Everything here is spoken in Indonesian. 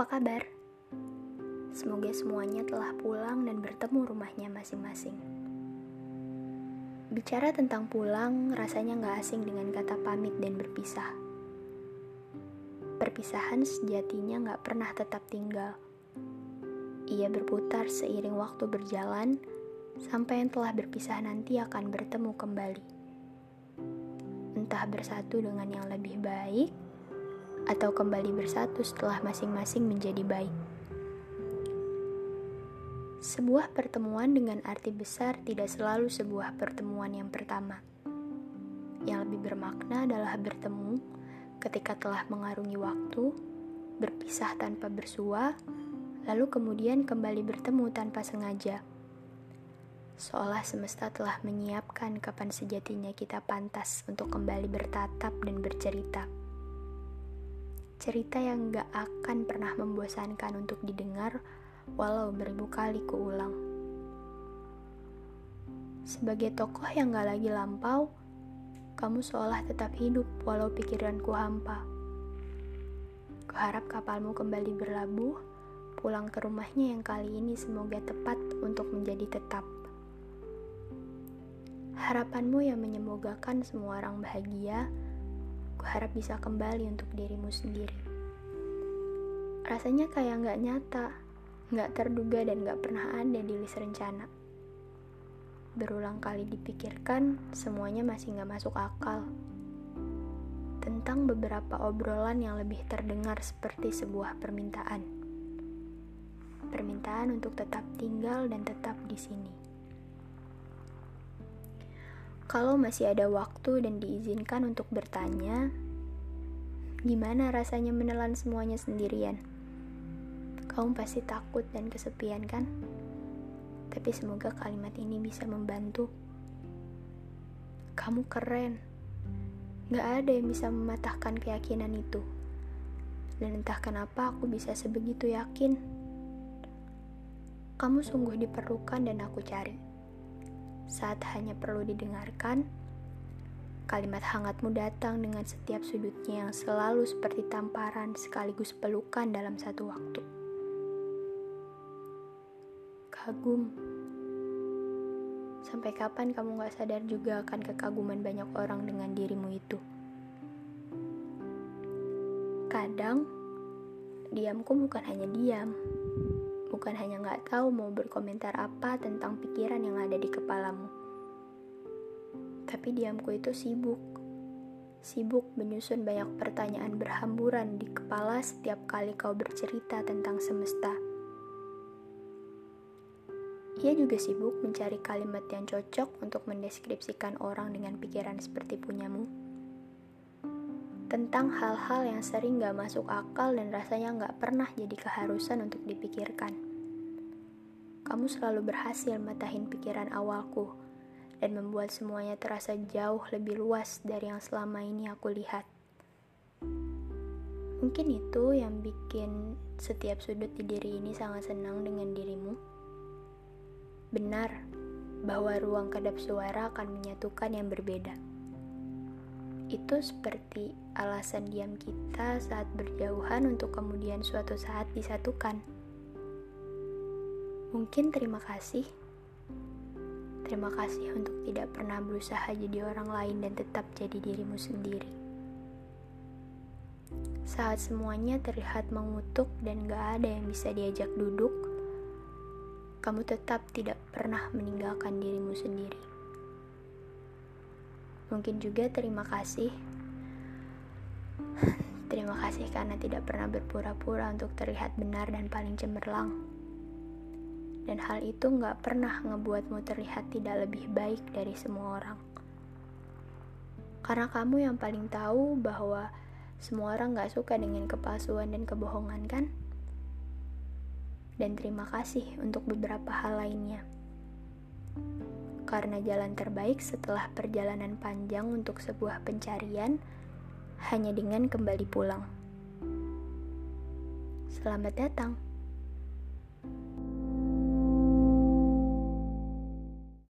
Apa kabar? Semoga semuanya telah pulang dan bertemu rumahnya masing-masing. Bicara tentang pulang, rasanya nggak asing dengan kata pamit dan berpisah. Perpisahan sejatinya nggak pernah tetap tinggal. Ia berputar seiring waktu berjalan, sampai yang telah berpisah nanti akan bertemu kembali. Entah bersatu dengan yang lebih baik, atau kembali bersatu setelah masing-masing menjadi baik. Sebuah pertemuan dengan arti besar tidak selalu sebuah pertemuan yang pertama. Yang lebih bermakna adalah bertemu ketika telah mengarungi waktu, berpisah tanpa bersua, lalu kemudian kembali bertemu tanpa sengaja. Seolah semesta telah menyiapkan kapan sejatinya kita pantas untuk kembali bertatap dan bercerita cerita yang gak akan pernah membosankan untuk didengar walau beribu kali keulang. Sebagai tokoh yang gak lagi lampau, kamu seolah tetap hidup walau pikiranku hampa. Kuharap kapalmu kembali berlabuh, pulang ke rumahnya yang kali ini semoga tepat untuk menjadi tetap. Harapanmu yang menyemogakan semua orang bahagia, harap bisa kembali untuk dirimu sendiri. Rasanya kayak nggak nyata, nggak terduga dan nggak pernah ada di list rencana. Berulang kali dipikirkan, semuanya masih nggak masuk akal. Tentang beberapa obrolan yang lebih terdengar seperti sebuah permintaan. Permintaan untuk tetap tinggal dan tetap di sini. Kalau masih ada waktu dan diizinkan untuk bertanya, gimana rasanya menelan semuanya sendirian? Kamu pasti takut dan kesepian kan? Tapi semoga kalimat ini bisa membantu. Kamu keren. Gak ada yang bisa mematahkan keyakinan itu. Dan entah kenapa aku bisa sebegitu yakin. Kamu sungguh diperlukan dan aku cari saat hanya perlu didengarkan, kalimat hangatmu datang dengan setiap sudutnya yang selalu seperti tamparan sekaligus pelukan dalam satu waktu. Kagum. Sampai kapan kamu gak sadar juga akan kekaguman banyak orang dengan dirimu itu? Kadang, diamku bukan hanya diam, bukan hanya nggak tahu mau berkomentar apa tentang pikiran yang ada di kepalamu. Tapi diamku itu sibuk. Sibuk menyusun banyak pertanyaan berhamburan di kepala setiap kali kau bercerita tentang semesta. Ia juga sibuk mencari kalimat yang cocok untuk mendeskripsikan orang dengan pikiran seperti punyamu. Tentang hal-hal yang sering gak masuk akal dan rasanya gak pernah jadi keharusan untuk dipikirkan kamu selalu berhasil matahin pikiran awalku dan membuat semuanya terasa jauh lebih luas dari yang selama ini aku lihat. Mungkin itu yang bikin setiap sudut di diri ini sangat senang dengan dirimu. Benar bahwa ruang kedap suara akan menyatukan yang berbeda. Itu seperti alasan diam kita saat berjauhan untuk kemudian suatu saat disatukan. Mungkin terima kasih. Terima kasih untuk tidak pernah berusaha jadi orang lain dan tetap jadi dirimu sendiri. Saat semuanya terlihat mengutuk dan gak ada yang bisa diajak duduk, kamu tetap tidak pernah meninggalkan dirimu sendiri. Mungkin juga terima kasih. Terima kasih karena tidak pernah berpura-pura untuk terlihat benar dan paling cemerlang dan hal itu nggak pernah ngebuatmu terlihat tidak lebih baik dari semua orang. Karena kamu yang paling tahu bahwa semua orang gak suka dengan kepalsuan dan kebohongan kan? Dan terima kasih untuk beberapa hal lainnya. Karena jalan terbaik setelah perjalanan panjang untuk sebuah pencarian hanya dengan kembali pulang. Selamat datang.